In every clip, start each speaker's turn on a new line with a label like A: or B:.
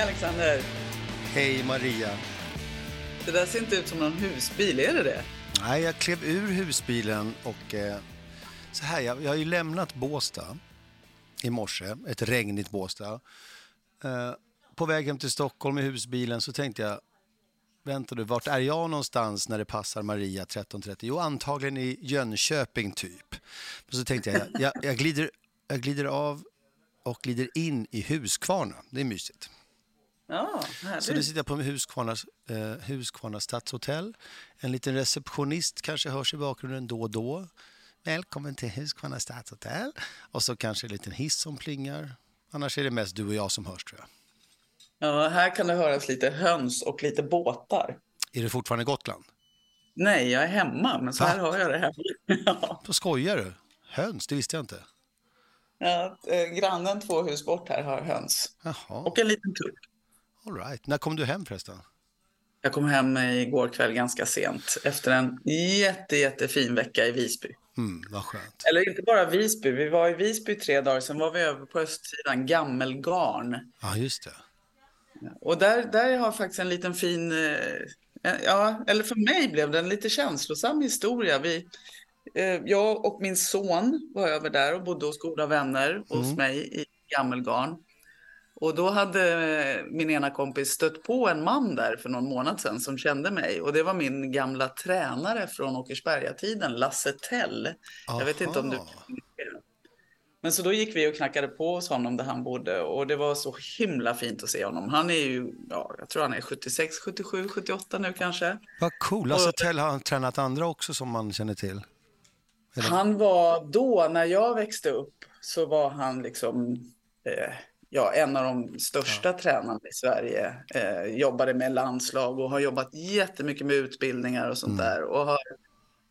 A: Hej Alexander.
B: Hej Maria.
A: Det där ser inte ut som någon husbil, är det det?
B: Nej, jag klev ur husbilen och eh, så här, jag, jag har ju lämnat Båstad i morse, ett regnigt Båstad. Eh, på väg hem till Stockholm i husbilen så tänkte jag, vänta du, vart är jag någonstans när det passar Maria 13.30? Jo, antagligen i Jönköping typ. Men så tänkte jag, jag, jag, glider, jag glider av och glider in i Huskvarna. Det är mysigt.
A: Ja,
B: Så nu sitter jag på Huskvarna, eh, Huskvarna stadshotell. En liten receptionist kanske hörs i bakgrunden då och då. Välkommen till Huskvarna stadshotell. Och så kanske en liten hiss som plingar. Annars är det mest du och jag som hörs tror jag.
A: Ja, här kan det höras lite höns och lite båtar.
B: Är det fortfarande Gotland?
A: Nej, jag är hemma, men så här hör jag det hemma. ja.
B: Då skojar du? Höns, det visste jag inte.
A: Ja, eh, grannen två hus bort här har höns.
B: Jaha,
A: Och en liten tupp.
B: All right. När kom du hem förresten?
A: Jag kom hem igår kväll ganska sent efter en jätte, jättefin vecka i Visby.
B: Mm, vad skönt.
A: Eller inte bara Visby, vi var i Visby tre dagar, sen var vi över på östsidan, Gammelgarn.
B: Ja, just det.
A: Och där, där har jag faktiskt en liten fin, eh, ja, eller för mig blev det en lite känslosam historia. Vi, eh, jag och min son var över där och bodde hos goda vänner hos
B: Mm.
A: mig i Gammelgarn. Och då hade eh, min ena kompis stött på en man där för någon månad sedan som kände mig. Och det var min gamla tränare från Åkersberga-tiden, Lasse Tell. Jag vet inte om du...
B: Aha.
A: Men så då gick vi och knackade på hos honom där han bodde och det var så himla fint att se honom. Han är ju, ja, jag tror han är 76, 77, 78 nu kanske.
B: Vad cool. Lasse Tell har tränat andra också som man känner till. Eller?
A: Han var då, när jag växte upp, så var han liksom eh, ja, en av de största tränarna i Sverige. Eh, jobbade med landslag och har jobbat jättemycket med utbildningar och sånt där. Och har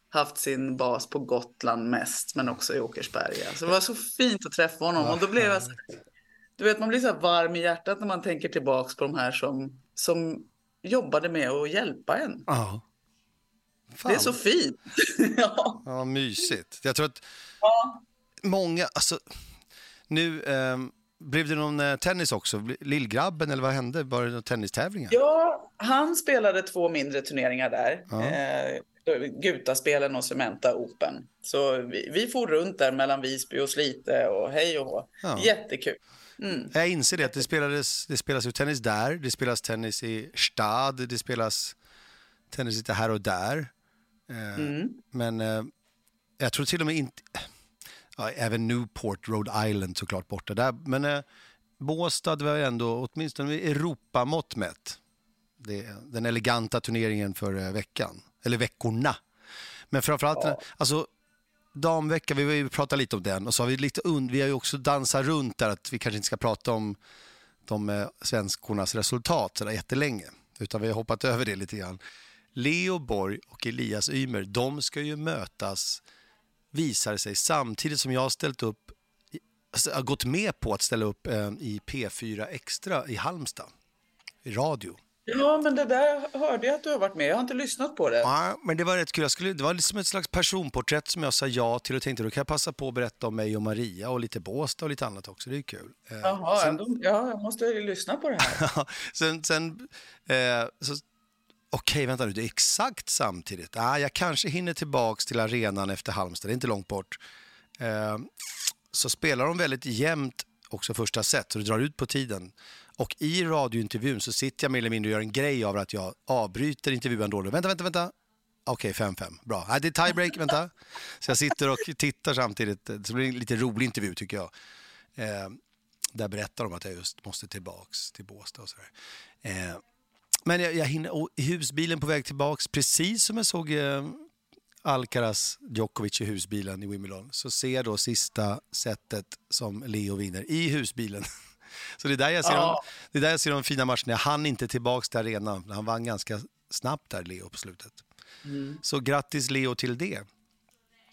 A: haft sin bas på Gotland mest, men också i Åkersberga. Så det var så fint att träffa honom. Och då blev jag så, du vet, man blir så varm i hjärtat när man tänker tillbaks på de här som, som jobbade med att hjälpa en.
B: Ja. Fan.
A: Det är så fint. ja.
B: Ja, mysigt. Jag tror att
A: ja.
B: många, alltså nu ehm, blev det någon eh, tennis också? Lillgrabben eller vad hände? Var det någon tennistävlingar?
A: Ja, han spelade två mindre turneringar där.
B: Ja.
A: Eh, Gutaspelen och Cementa Open. Så vi, vi for runt där mellan Visby och Slite och hej och hå.
B: Ja.
A: Jättekul. Mm.
B: Jag inser det att det spelades, det spelas ju tennis där, det spelas tennis i Stad, det spelas tennis lite här och där. Eh,
A: Mm.
B: Men eh, jag tror till och med inte, ja, även Newport, Rhode Island såklart borta där. Men eh, Båstad var ändå, åtminstone Europamått mätt, det den eleganta turneringen för eh, veckan, eller veckorna. Men framförallt,
A: Ja.
B: alltså damvecka, vi har ju pratat lite om den och så har vi lite und- vi har ju också dansat runt där att vi kanske inte ska prata om de eh, svenskornas resultat sådär jättelänge, utan vi har hoppat över det lite grann. Leo Borg och Elias Ymer, de ska ju mötas, visar sig, samtidigt som jag har ställt upp, alltså, har gått med på att ställa upp eh, i P4 Extra i Halmstad, i radio.
A: Ja, men det där hörde jag att du har varit med. Jag har inte lyssnat på det.
B: Ja, men det var rätt kul. Jag skulle, det var liksom ett slags personporträtt som jag sa ja till och tänkte då kan jag passa på att berätta om mig och Maria och lite Båstad och lite annat också. Det är kul. Eh,
A: Jaha,
B: sen,
A: ja, jag måste ju lyssna på det här.
B: sen, sen eh, så, okej, vänta nu, det är exakt samtidigt. Ah, jag kanske hinner tillbaks till arenan efter Halmstad, det är inte långt bort. Eh, så spelar de väldigt jämnt också första set, så det drar ut på tiden. Och i radiointervjun så sitter jag mer eller mindre och gör en grej av att jag avbryter intervjun då. Vänta, vänta, vänta. Okej, 5-5. Bra. Nej, det är tiebreak, vänta. Så jag sitter och tittar samtidigt. Det blir en lite rolig intervju tycker jag. Eh, där berättar de att jag just måste tillbaks till Båstad och sådär. Eh, men jag, jag hinner, och i husbilen på väg tillbaks, precis som jag såg eh, Alcaraz Djokovic i husbilen i Wimbledon, så ser jag då sista setet som Leo vinner i husbilen. Så det är där jag ser,
A: Ja.
B: de, det är där jag ser de fina matcherna. Hann inte tillbaks till arenan. Han vann ganska snabbt där, Leo, på slutet. Så grattis Leo till det.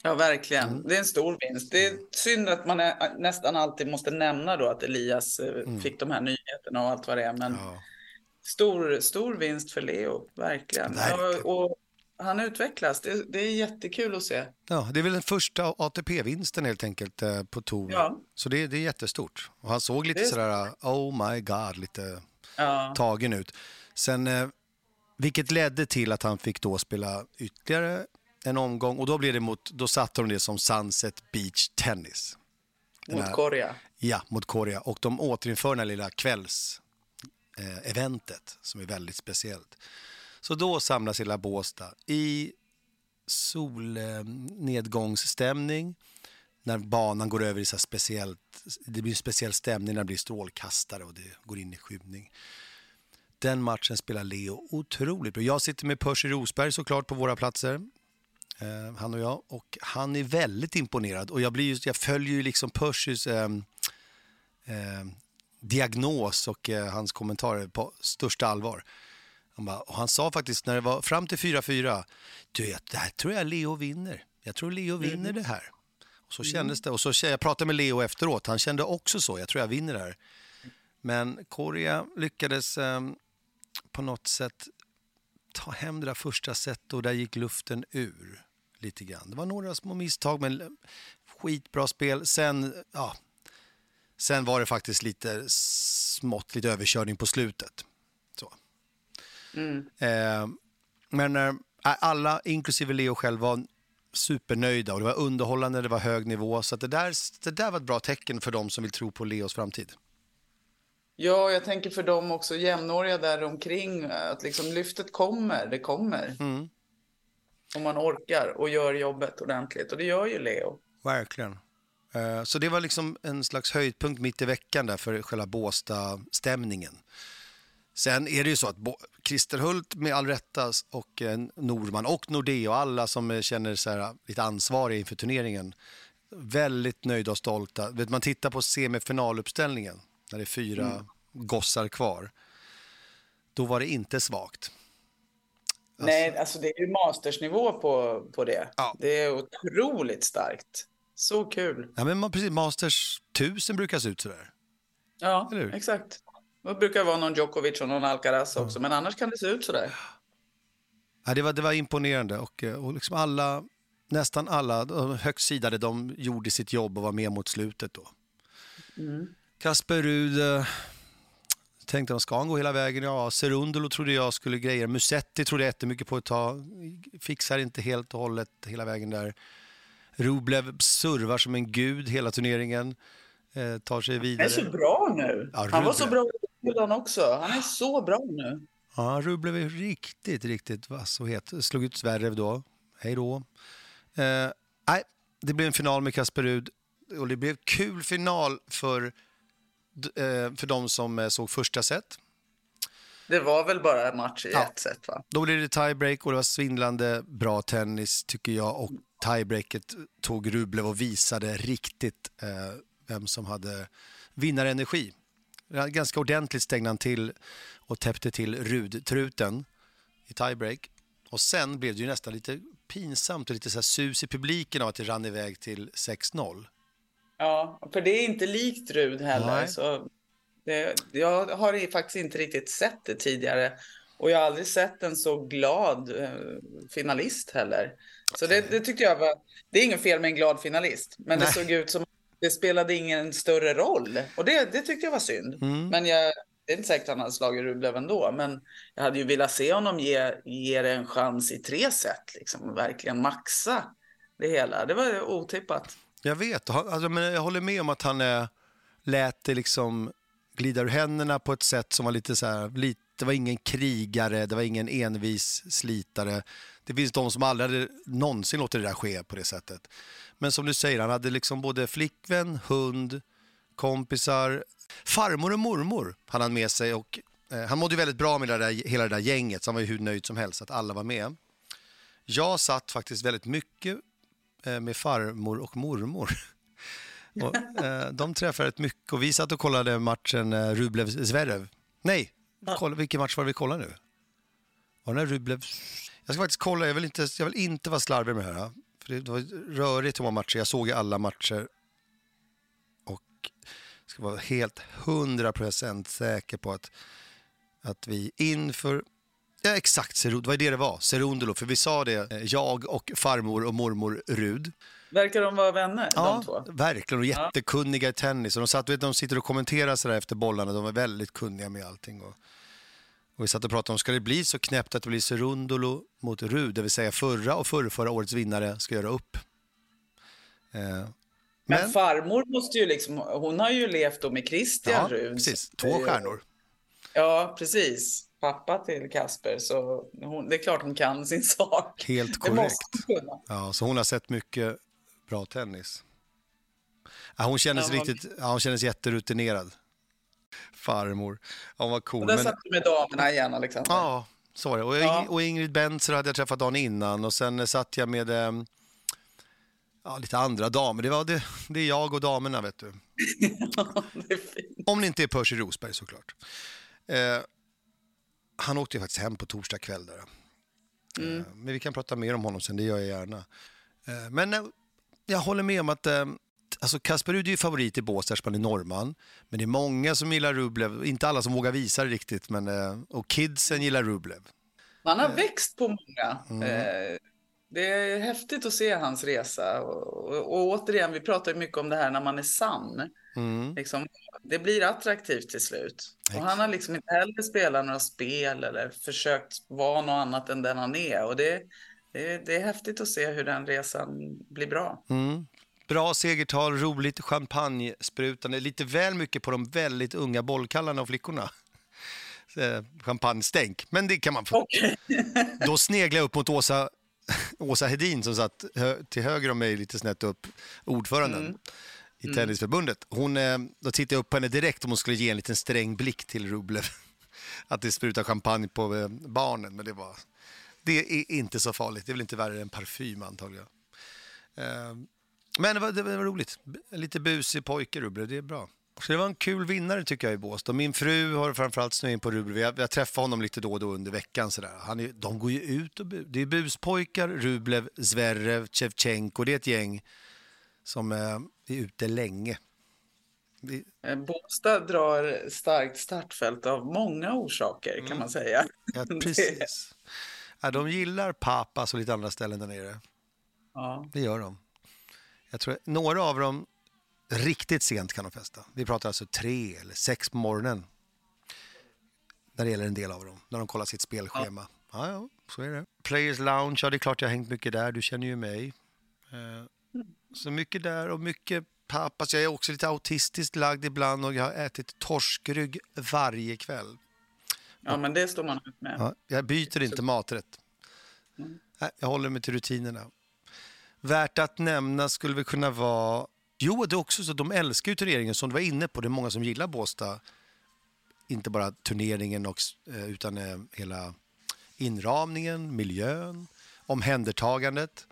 A: Ja, verkligen.
B: Mm.
A: Det är en stor vinst. Det är synd att man är, nästan alltid måste nämna då att Elias eh, fick de här nyheterna och allt vad det är. Men
B: Mm. Ja.
A: Stor, stor vinst för Leo, verkligen.
B: Verkligen.
A: Ja, och han utvecklas. Det, det är jättekul att se.
B: Ja, det är väl den första ATP-vinsten helt enkelt eh, på tour.
A: Ja.
B: Så det, det är jättestort. Och han såg lite sådär, oh my god, lite
A: Ja.
B: tagen ut. Sen, eh, vilket ledde till att han fick då spela ytterligare en omgång och då, blev det mot, då satte de det som Sunset Beach Tennis. Den
A: Mot
B: här-
A: Korea.
B: Ja, mot Korea. Och de återinför det här lilla kvälls eh, eventet som är väldigt speciellt. Så då samlas hela Båstad i solnedgångsstämning när banan går över i så speciellt, det blir en speciell stämning när det blir strålkastare och det går in i skymning. Den matchen spelar Leo otroligt bra. Jag sitter med Percy Rosberg såklart på våra platser. Eh, han och jag. Och han är väldigt imponerad. Och jag, blir ju, jag följer ju liksom Percys eh, eh, diagnos och eh, hans kommentarer på största allvar. Han, bara, och han sa faktiskt när det var fram till 4-4, du vet, det här tror jag Leo vinner. Jag tror Leo vinner det här. Och så kändes det. Och så, jag pratade med Leo efteråt, han kände också så, jag tror jag vinner det här. Men Korea lyckades eh, på något sätt ta hem det där första set och där gick luften ur lite grann. Det var några små misstag men skitbra spel. Sen, ja, sen var det faktiskt lite smått, lite överkörning på slutet. Så.
A: Mm.
B: Eh, men eh, alla, inklusive Leo själv, var supernöjda och det var underhållande, det var hög nivå. Så att det, där, det där var ett bra tecken för dem som vill tro på Leos framtid.
A: Ja, jag tänker för dem också jämnåriga där omkring att liksom lyftet kommer, det kommer.
B: Mm.
A: Om man orkar och gör jobbet ordentligt. Och det gör ju Leo.
B: Verkligen. Eh, Så det var liksom en slags höjdpunkt mitt i veckan där för själva Båstad-stämningen. Sen är det ju så att Christer Hult med all rätta och eh, Norman och Nordea och alla som eh, känner sig lite ansvariga inför turneringen väldigt nöjda och stolta. Vet, Man tittar på semifinaluppställningen när det är fyra gossar kvar. Då var det inte svagt.
A: Nej, alltså det är ju mastersnivå på, på det.
B: Ja.
A: Det är otroligt starkt. Så kul.
B: Ja, men man, precis, Masters 1000 brukar se ut sådär.
A: Ja,
B: Eller hur?
A: exakt. Det brukar vara någon Djokovic och någon Alcaraz också, men annars kan det se ut sådär.
B: Ja, det, var, det var imponerande och, eh, och liksom alla, nästan alla högt sidade, de gjorde sitt jobb och var med mot slutet då. Kasper Ruud eh, tänkte de ska han gå hela vägen? Ja, Serundolo trodde jag skulle grejer. Musetti trodde jag jättemycket på ett tag. Fixar inte helt och hållet hela vägen där. Rublev servar som en gud hela turneringen. Eh, tar sig
A: Han är
B: vidare.
A: så bra nu.
B: Ja,
A: han var så bra i också. Han är så bra nu.
B: Ja, Rublev är riktigt, riktigt vass och het. Slog ut Zverev då. Hej då. Eh, nej, det blev en final med Kasper Ruud och det blev kul final för, eh, för de som eh, såg första set.
A: Det var väl bara match i
B: Ja.
A: ett set, va?
B: Då blev det tiebreak och det var svindlande bra tennis tycker jag och tiebreaket tog Rublev och visade riktigt eh, vem som hade vinnarenergi. Ganska ordentligt stängde han till och täppte till Rud-truten i tiebreak. Och sen blev det ju nästan lite pinsamt och lite så här sus i publiken av att det rann iväg till 6-0.
A: Ja, för det är inte likt Rud heller.
B: Nej.
A: Så det, jag har faktiskt inte riktigt sett det tidigare. Och jag har aldrig sett en så glad eh, finalist heller. Så det, det tyckte jag var... Det är ingen fel med en glad finalist. Men
B: Nej.
A: det såg ut som att det spelade ingen större roll. Och det, det tyckte jag var synd.
B: Mm.
A: Men jag, det är inte säkert att han hade slagit Rublev ändå. Men jag hade ju velat se honom ge, ge det en chans i tre set. Liksom, verkligen maxa det hela. Det var otippat.
B: Jag vet, alltså, men jag håller med om att han eh, lät det liksom glida ur händerna på ett sätt som var lite så här, lite, det var ingen krigare, det var ingen envis slitare. Det finns de som aldrig hade någonsin låtit det där ske på det sättet. Men som du säger, han hade liksom både flickvän, hund, kompisar, farmor och mormor hade han med sig och eh, han mådde ju väldigt bra med det där, hela det där gänget så han var ju hur nöjd som helst att alla var med. Jag satt faktiskt väldigt mycket eh, med farmor och mormor. Och, eh, de träffade rätt mycket och vi satt och kollade matchen eh, Rublev-Zverev. Nej, kolla, vilken match var det vi kollade nu? Var det Rublev... Jag ska faktiskt kolla, jag vill inte, jag vill inte vara slarvig med det här. För det var rörigt hur många matcher, jag såg ju alla matcher. Och ska vara helt hundra procent säker på att, att vi inför Ja, exakt, vad är det det var? Serundolo, för vi sa det, eh, jag och farmor och mormor Rud.
A: Verkar de vara vänner,
B: Ja,
A: de två?
B: verkligen. Och jättekunniga i tennis. Och de, satt, vet, de sitter och kommenterar så där efter bollarna. De är väldigt kunniga med allting. Och, och vi satt och pratade om, ska det bli så knäppt att det blir Cerundolo mot Rud, det vill säga förra och förra, förra årets vinnare ska göra upp. Eh,
A: Men,
B: men,
A: farmor måste ju liksom, hon har ju levt då med Christian
B: ja,
A: Rud.
B: precis. Två stjärnor.
A: Ja, precis. Pappa till Kasper, så hon, det är klart hon kan sin sak.
B: Helt korrekt. Ja, så hon har sett mycket bra tennis. Ja, hon, kändes
A: Ja, hon-
B: riktigt, ja, hon kändes jätterutinerad. Farmor. Ja, hon var cool.
A: Och där
B: men-
A: satt du med damerna igen, Alexander.
B: Ja, så var det. Och,
A: Ja.
B: och Ingrid Bentzer hade jag träffat dagen innan och sen satt jag med eh, ja, lite andra damer. Det, var det, det är jag och damerna, vet du.
A: det.
B: Om det inte är Percy Rosberg såklart. Eh, han åkte ju faktiskt hem på torsdag kväll där.
A: Mm.
B: Eh, men vi kan prata mer om honom sen, det gör jag gärna. Eh, men jag håller med om att eh, alltså Kasper Ruud är ju favorit i Båstad eftersom han är norrman. Men det är många som gillar Rublev, inte alla som vågar visa det riktigt, men, eh, och kidsen gillar Rublev.
A: Han har växt på många.
B: Mm.
A: Eh, Det är häftigt att se hans resa. Och, och, och återigen, vi pratar mycket om det här när man är sann.
B: Mm.
A: Liksom, det blir attraktivt till slut. Och han har liksom inte heller spelat några spel eller försökt vara något annat än den han är. Och det, det, det är häftigt att se hur den resan blir bra.
B: Mm. Bra segertal, roligt, champagnesprutande, lite väl mycket på de väldigt unga bollkallarna och flickorna. Eh, Champagnestänk, men det kan man få.
A: Okej.
B: Då sneglar jag upp mot Åsa, Åsa Hedin som satt hö, till höger om mig lite snett upp, ordföranden i Tennisförbundet. Hon, eh, då tittade jag upp på henne direkt om hon skulle ge en liten sträng blick till Rublev. Att det sprutar champagne på eh, barnen, men det var... Det är inte så farligt, det är väl inte värre än parfym antagligen. Eh, Men det var, det var roligt. Lite busig pojke, Rublev. Det är bra. Så det var en kul vinnare tycker jag i Båstad. Min fru har framförallt snöat in på Rublev. Jag, jag träffar honom lite då och då under veckan. Sådär. Han är, de går ju ut och bu- Det är buspojkar, Rublev, Zverev, Shevchenko. Det är ett gäng som eh, är ute länge. Vi,
A: Eh, Båstad drar starkt startfält av många orsaker kan man säga.
B: ja,
A: Det-
B: precis. Ja, de gillar Papas och lite andra ställen där nere.
A: Ja.
B: Det gör de. Jag tror några av dem riktigt sent kan de festa. Vi pratar alltså tre eller sex på morgonen. När det gäller en del av dem, när de kollar sitt spelschema. Ja, ja, så är det. Players Lounge, ja det är klart jag har hängt mycket där, du känner ju mig. Eh, Så mycket där och mycket papas. Jag är också lite autistiskt lagd ibland och jag har ätit torskrygg varje kväll.
A: Ja, men det står man ut med.
B: Ja, jag byter inte maträtt. Nej, jag håller mig till rutinerna. Värt att nämna skulle vi kunna vara... Jo, det är också så de älskar ju turneringen som du var inne på. Det är många som gillar Båstad. Inte bara turneringen och, eh, utan eh, hela inramningen, miljön, omhändertagandet.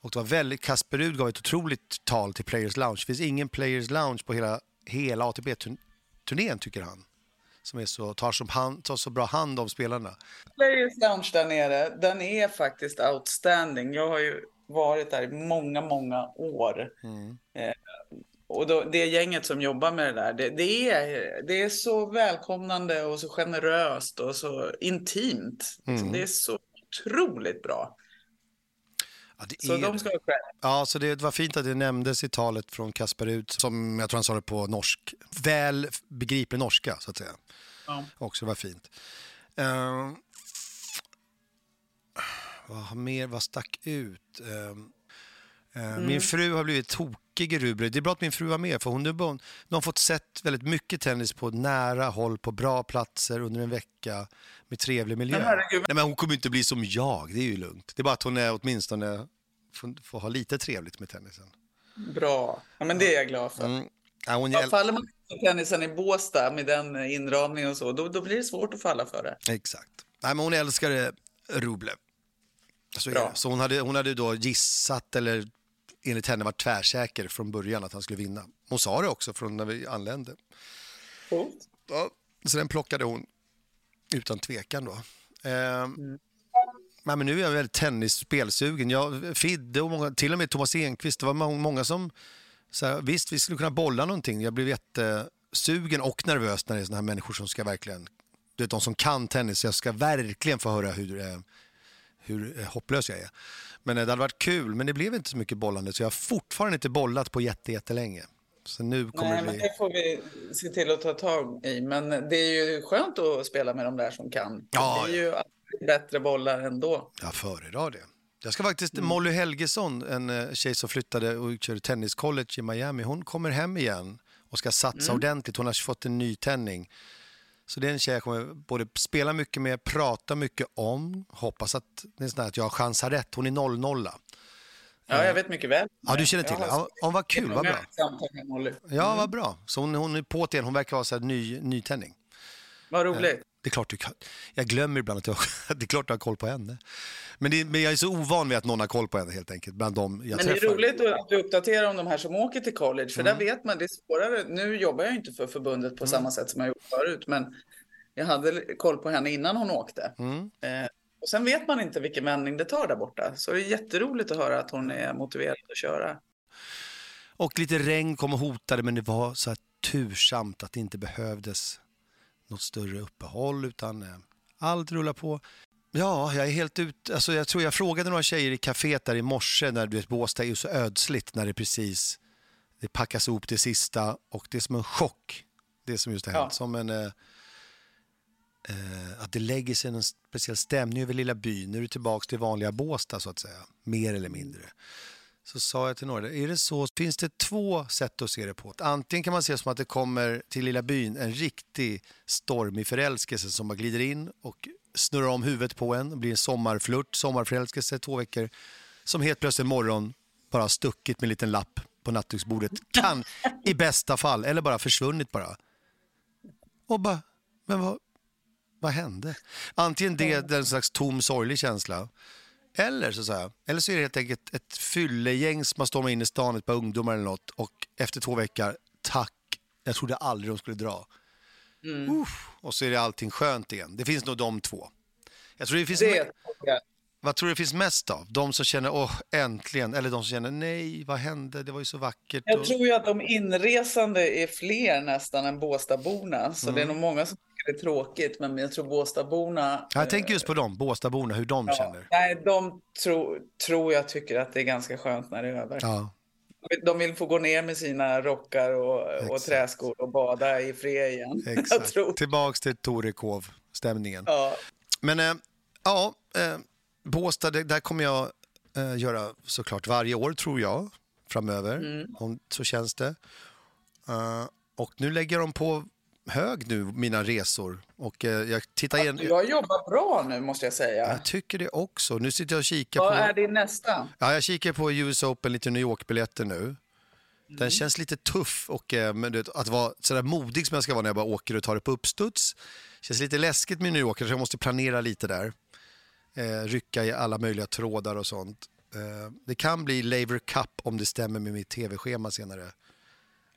B: Och det var väldigt, Kasper Rud gav ett otroligt tal till Players Lounge. Det finns ingen Players Lounge på hela, hela ATP-turnén tycker han. Som är så, tar, så hand, tar så bra hand om spelarna.
A: Players Lounge där nere, den är faktiskt outstanding. Jag har ju varit där i många, många år. Eh, och då, det gänget som jobbar med det där, det, det, är, det är så välkomnande och så generöst och så intimt. Liksom, Det är så otroligt bra.
B: Ja, det
A: Så
B: är
A: de
B: det.
A: ska ha.
B: Ja, så det var fint att det nämndes i talet från Kasper Rud, som jag tror han sa det på norsk, väl begriplig norska så att säga.
A: Ja.
B: Också var fint. Uh, vad mer, vad stack ut? Ehm, eh, Min fru har blivit tokig i Rublev. Det är bra att min fru var med för hon, hon har fått sett väldigt mycket tennis på nära håll, på bra platser under en vecka med trevlig miljö.
A: Men.
B: Nej, men hon kommer inte bli som jag, det är ju lugnt. Det är bara att hon är åtminstone får, får ha lite trevligt med tennisen.
A: Bra. Ja, men det är jag glad för.
B: Mm. Ja, hon
A: Ja, faller man på tennisen i Båstad med den inramningen och så, då, då blir det svårt att falla för det.
B: Exakt. Nej, men hon älskade Rublev. Så, det. så hon, hade, hon hade då gissat, eller enligt henne var tvärsäker från början att han skulle vinna. Hon sa det också från när vi anlände.
A: Coolt.
B: Ja, så den plockade hon utan tvekan då. Eh, nej, men nu är jag väldigt tennisspelsugen. Jag, Fidde och många, till och med Thomas Enqvist, det var må- många som så visst, vi skulle kunna bolla någonting. Jag blev jättesugen och nervös när det är såna här människor som ska verkligen, du vet de som kan tennis, jag ska verkligen få höra hur, eh, hur eh, hopplös jag är. Men det hade varit kul, men det blev inte så mycket bollande så jag har fortfarande inte bollat på jätte, jättelänge. Så nu kommer
A: Nej,
B: det
A: men
B: bli...
A: det får vi se till att ta tag i. Men det är ju skönt att spela med de där som kan.
B: Ja,
A: det är ju alltid bättre bollar ändå.
B: Jag föredrar det. Jag ska faktiskt, Molly Helgesson, en eh, tjej som flyttade och körde tenniscollege i Miami, hon kommer hem igen och ska satsa ordentligt. Hon har fått en ny tändning. Så det är en tjej jag kommer både spela mycket med, prata mycket om, hoppas att, det är sån att jag har chansar rätt. Hon är 0-0.
A: Ja, jag vet mycket väl.
B: Ja, du känner till det?
A: har
B: Ja, ja, vad kul, vad bra. Ja, vad bra. Så hon, hon är på igen, hon verkar ha så här ny, nytändning.
A: Vad roligt.
B: Det är klart du kan. Jag glömmer ibland att jag, det är klart du har koll på henne. Men, det, men jag är så ovan vid att någon har koll på henne helt enkelt, bland dem jag
A: Men det är
B: träffar.
A: roligt att du uppdaterar om de här som åker till college, för
B: Mm.
A: där vet man, det är svårare. Nu jobbar jag inte för förbundet på samma sätt som jag gjort förut, men jag hade koll på henne innan hon åkte.
B: Mm.
A: Eh, och sen vet man inte vilken vändning det tar där borta, så det är jätteroligt att höra att hon är motiverad att köra.
B: Och lite regn kom och hotade, men det var så här tursamt att det inte behövdes något större uppehåll, utan eh, allt rullar på. Ja, jag är helt ut. Alltså, jag tror jag frågade några tjejer i kaféet där i morse när du vet, Båstad är ju så ödsligt när det precis det packas ihop det sista och det är som en chock. Det som just har hänt.
A: Ja.
B: Som en, eh, eh, att det lägger sig en speciell stämning över lilla byn. Nu är du tillbaka till vanliga Båstad så att säga, mer eller mindre. Så sa jag till några, är det så, finns det två sätt att se det på. Antingen kan man se som att det kommer till lilla byn en riktig stormig förälskelse som bara glider in och snurrar om huvudet på en. Det blir en sommarflört, sommarförälskelse två veckor. Som helt plötsligt en morgon bara stuckit med en liten lapp på nattduksbordet. Kan i bästa fall, eller bara försvunnit bara. Och bara, men vad, vad hände? Antingen det, den slags tom sorglig känsla. Eller så, så här, eller så är det helt enkelt ett fyllegäng som har stormat in i stan, ett par ungdomar eller något och efter två veckor, tack, jag trodde aldrig de skulle dra. Uff, och så är det allting skönt igen. Det finns nog de två. Jag tror det finns
A: Det jag.
B: vad tror du det finns mest av? De som känner åh, äntligen, eller de som känner nej, vad hände, det var ju så vackert.
A: Jag
B: och...
A: tror ju att de inresande är fler nästan än Båstadborna, så det är nog många som är tråkigt, men jag tror Båstadborna...
B: Jag tänker just på dem, Båstadborna, hur de
A: Ja,
B: känner.
A: nej, de tro, tror jag tycker att det är ganska skönt när det är över.
B: Ja,
A: De vill få gå ner med sina rockar och, och träskor och bada i fred igen.
B: Exakt. Tillbaks till Torekov-stämningen.
A: Ja,
B: Men äh, ja, äh, Båstad, där kommer jag äh, göra såklart varje år tror jag framöver. Om, så känns det. Eh, och nu lägger de på hög nu, mina resor. Och eh, jag tittar igen.
A: du har jobbat bra nu måste jag säga.
B: Jag tycker det också. Nu sitter jag och kikar
A: Vad
B: på...
A: är din nästa?
B: Ja, jag kikar på US Open, lite New York-biljetter nu. Den
A: Mm.
B: känns lite tuff och eh, men vet, att vara sådär modig som jag ska vara när jag bara åker och tar det på uppstuds. Känns lite läskigt med New York, så jag måste planera lite där. Eh, rycka i alla möjliga trådar och sånt. Eh, det kan bli Laver Cup om det stämmer med mitt tv-schema senare.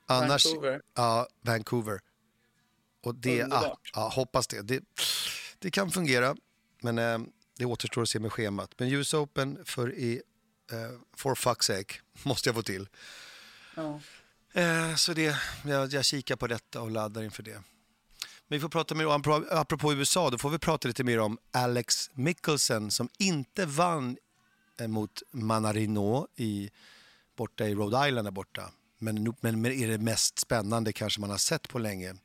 B: Annars,
A: Vancouver.
B: Ja, Vancouver. Och det, ah, ja, hoppas det. det. Det kan fungera, men eh, det återstår att se med schemat. Men US Open för i, eh, for fuck's sake, måste jag få till.
A: Ja.
B: Eh, så det, jag, jag kikar på detta och laddar inför det. Men vi får prata mer om, apropå- USA, då får vi prata lite mer om Alex Mickelson som inte vann eh, mot Manarino i, borta i Rhode Island där borta. Men, men, men är det mest spännande kanske man har sett på länge.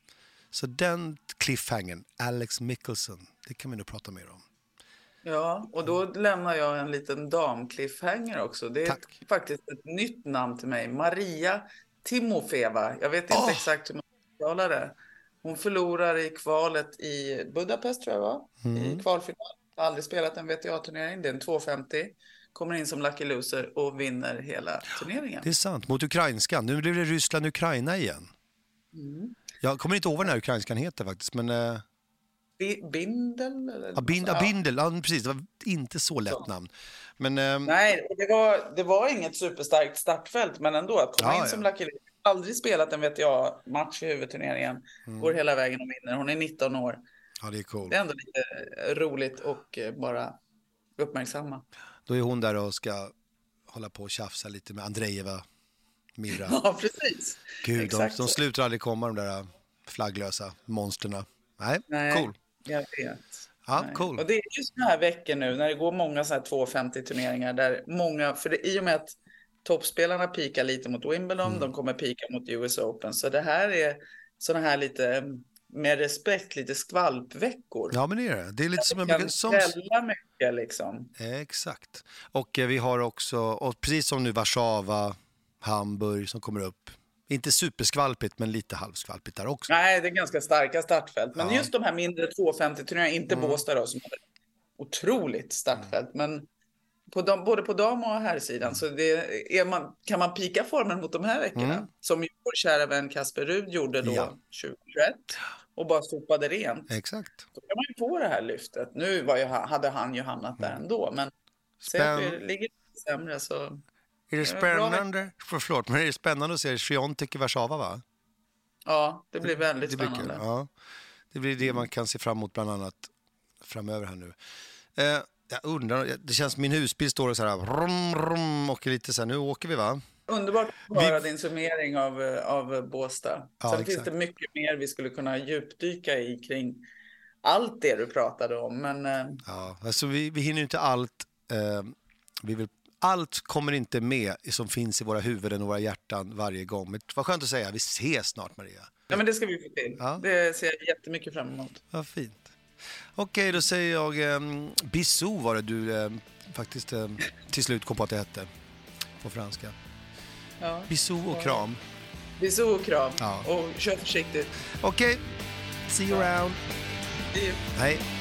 B: Så den cliffhangern, Alex Mickelson, det kan vi nog prata mer om.
A: Ja, och då lämnar jag en liten dam-cliffhanger också. Det är
B: Tack.
A: faktiskt ett nytt namn till mig. Maria Timofeva. Jag vet inte
B: Åh!
A: exakt hur man uttalar det. Hon förlorar i kvalet i Budapest tror jag var.
B: Mm.
A: I kvalfinal. Har aldrig spelat en WTA-turnering. Det är en 250. Kommer in som lucky loser och vinner hela turneringen.
B: Det är sant, mot ukrainskan. Nu blir det Ryssland-Ukraina igen.
A: Mm.
B: Jag kommer inte ihåg vad den här ukrainskan heter faktiskt, men... Eh,
A: Bi- Bindel? Eller
B: Ja, bind, ja. Bindel, ja, precis. Det var inte så lätt
A: Så.
B: namn. Men ehm,
A: Nej, det var, det var inget superstarkt startfält, men ändå att komma
B: Ja,
A: in
B: ja.
A: som Lucky Loser. Aldrig spelat en WTA-match i huvudturneringen.
B: Mm.
A: Går hela vägen och vinner. Hon är 19 år.
B: ja, det är cool.
A: Det är ändå lite roligt och eh, bara uppmärksamma.
B: Då är hon där och ska hålla på och tjafsa lite med Andrejeva, Mira.
A: Ja, precis.
B: Gud, de,
A: Exakt
B: de slutar aldrig komma de där flagglösa monsterna. Nej,
A: Nej.
B: cool.
A: Jag vet.
B: Ja,
A: Nej.
B: cool.
A: Och det är just såna här veckor nu när det går många så här 250 turneringar där många, för det, i och med att toppspelarna pikar lite mot Wimbledon,
B: Mm.
A: de kommer pika mot US Open. Så det här är såna här lite, med respekt, lite skvalpveckor.
B: Ja, men det är det. Det är lite som...
A: Kan
B: brukar- som
A: ställa mycket liksom.
B: Exakt. Och eh, vi har också, och precis som nu Warszawa, Hamburg som kommer upp. Inte superskvalpigt, men lite halvskvalpigt där också.
A: Nej, det är ganska starka startfält. Men
B: Ja.
A: just de här mindre 250-turneringarna, inte
B: Mm.
A: Båstad då, som har otroligt startfält. Men på dam, både på dam och herrsidan så det man, kan man pika formen mot de här veckorna.
B: Mm.
A: Som ju vår kära vän Kasper Rud gjorde då
B: Ja.
A: 2021 och bara sopade rent.
B: Exakt.
A: Då kan man ju få det här lyftet. Nu var ju, hade han ju hamnat där ändå, men säg att vi
B: Mm. Spänn...
A: ligger sämre så...
B: Är det
A: bra
B: spännande? För, förlåt, men är det spännande att se Swiatek i Warszawa, va?
A: Ja, det blir väldigt
B: det blir
A: spännande.
B: kul. Ja. Det blir det man kan se fram emot bland annat framöver här nu. Eh, jag undrar, det känns min husbil står och så här, rum, rum, och lite så här, nu åker vi va?
A: Underbart att höra din summering av, eh, av Båstad.
B: Ja,
A: Sen finns det mycket mer vi skulle kunna djupdyka i kring allt det du pratade om. Men eh,
B: Ja, alltså vi, vi hinner inte allt. Eh, vi vill, allt kommer inte med som finns i våra huvuden och våra hjärtan varje gång. Men vad skönt att säga, vi ses snart Maria.
A: ja, men det ska vi få till.
B: Ja.
A: Det ser jag jättemycket fram emot.
B: Vad fint. Okej, då säger jag eh, bisou var det du eh, faktiskt eh, till slut kom på att det hette på franska.
A: Ja.
B: Bisou och kram.
A: Bisou och kram.
B: Ja.
A: Och kör försiktigt.
B: Okej, see you around. Hej.